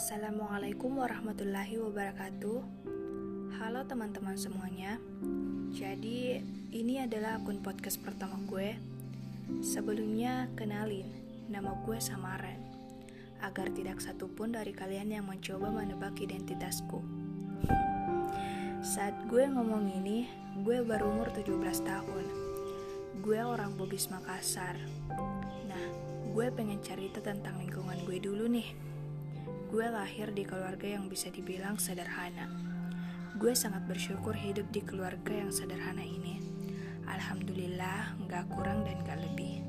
Assalamualaikum warahmatullahi wabarakatuh. Halo teman-teman semuanya. Jadi, ini adalah akun podcast pertama gue. Sebelumnya, kenalin, nama gue Samaran. Agar tidak satupun dari kalian yang mencoba menebak identitasku. Saat gue ngomong ini, gue baru umur 17 tahun. Gue orang Bugis Makassar. Nah, gue pengen cerita tentang lingkungan gue dulu nih. Gue lahir di keluarga yang bisa dibilang sederhana. Gue sangat bersyukur hidup di keluarga yang sederhana ini. Alhamdulillah, gak kurang dan gak lebih.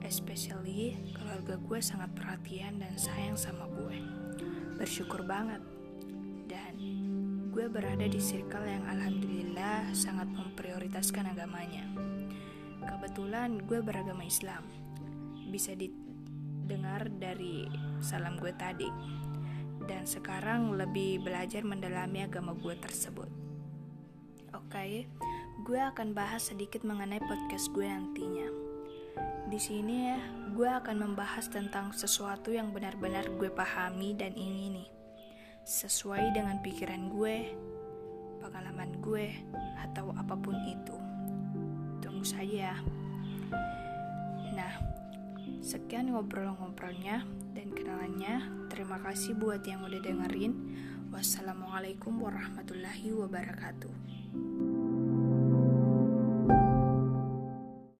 Especially, keluarga gue sangat perhatian dan sayang sama gue. Bersyukur banget. Dan gue berada di circle yang alhamdulillah sangat memprioritaskan agamanya. Kebetulan gue beragama Islam. Bisa didengar dari salam gue tadi. Dan sekarang lebih belajar mendalami agama gue tersebut. Oke, okay, gue akan bahas sedikit mengenai podcast gue nantinya. Di sini ya, gue akan membahas tentang sesuatu yang benar-benar gue pahami dan ingini. Sesuai dengan pikiran gue, pengalaman gue, atau apa pun itu. Tunggu saja ya. Sekian ngobrol-ngobrolnya dan kenalannya. Terima kasih buat yang udah dengerin. Wassalamualaikum warahmatullahi wabarakatuh.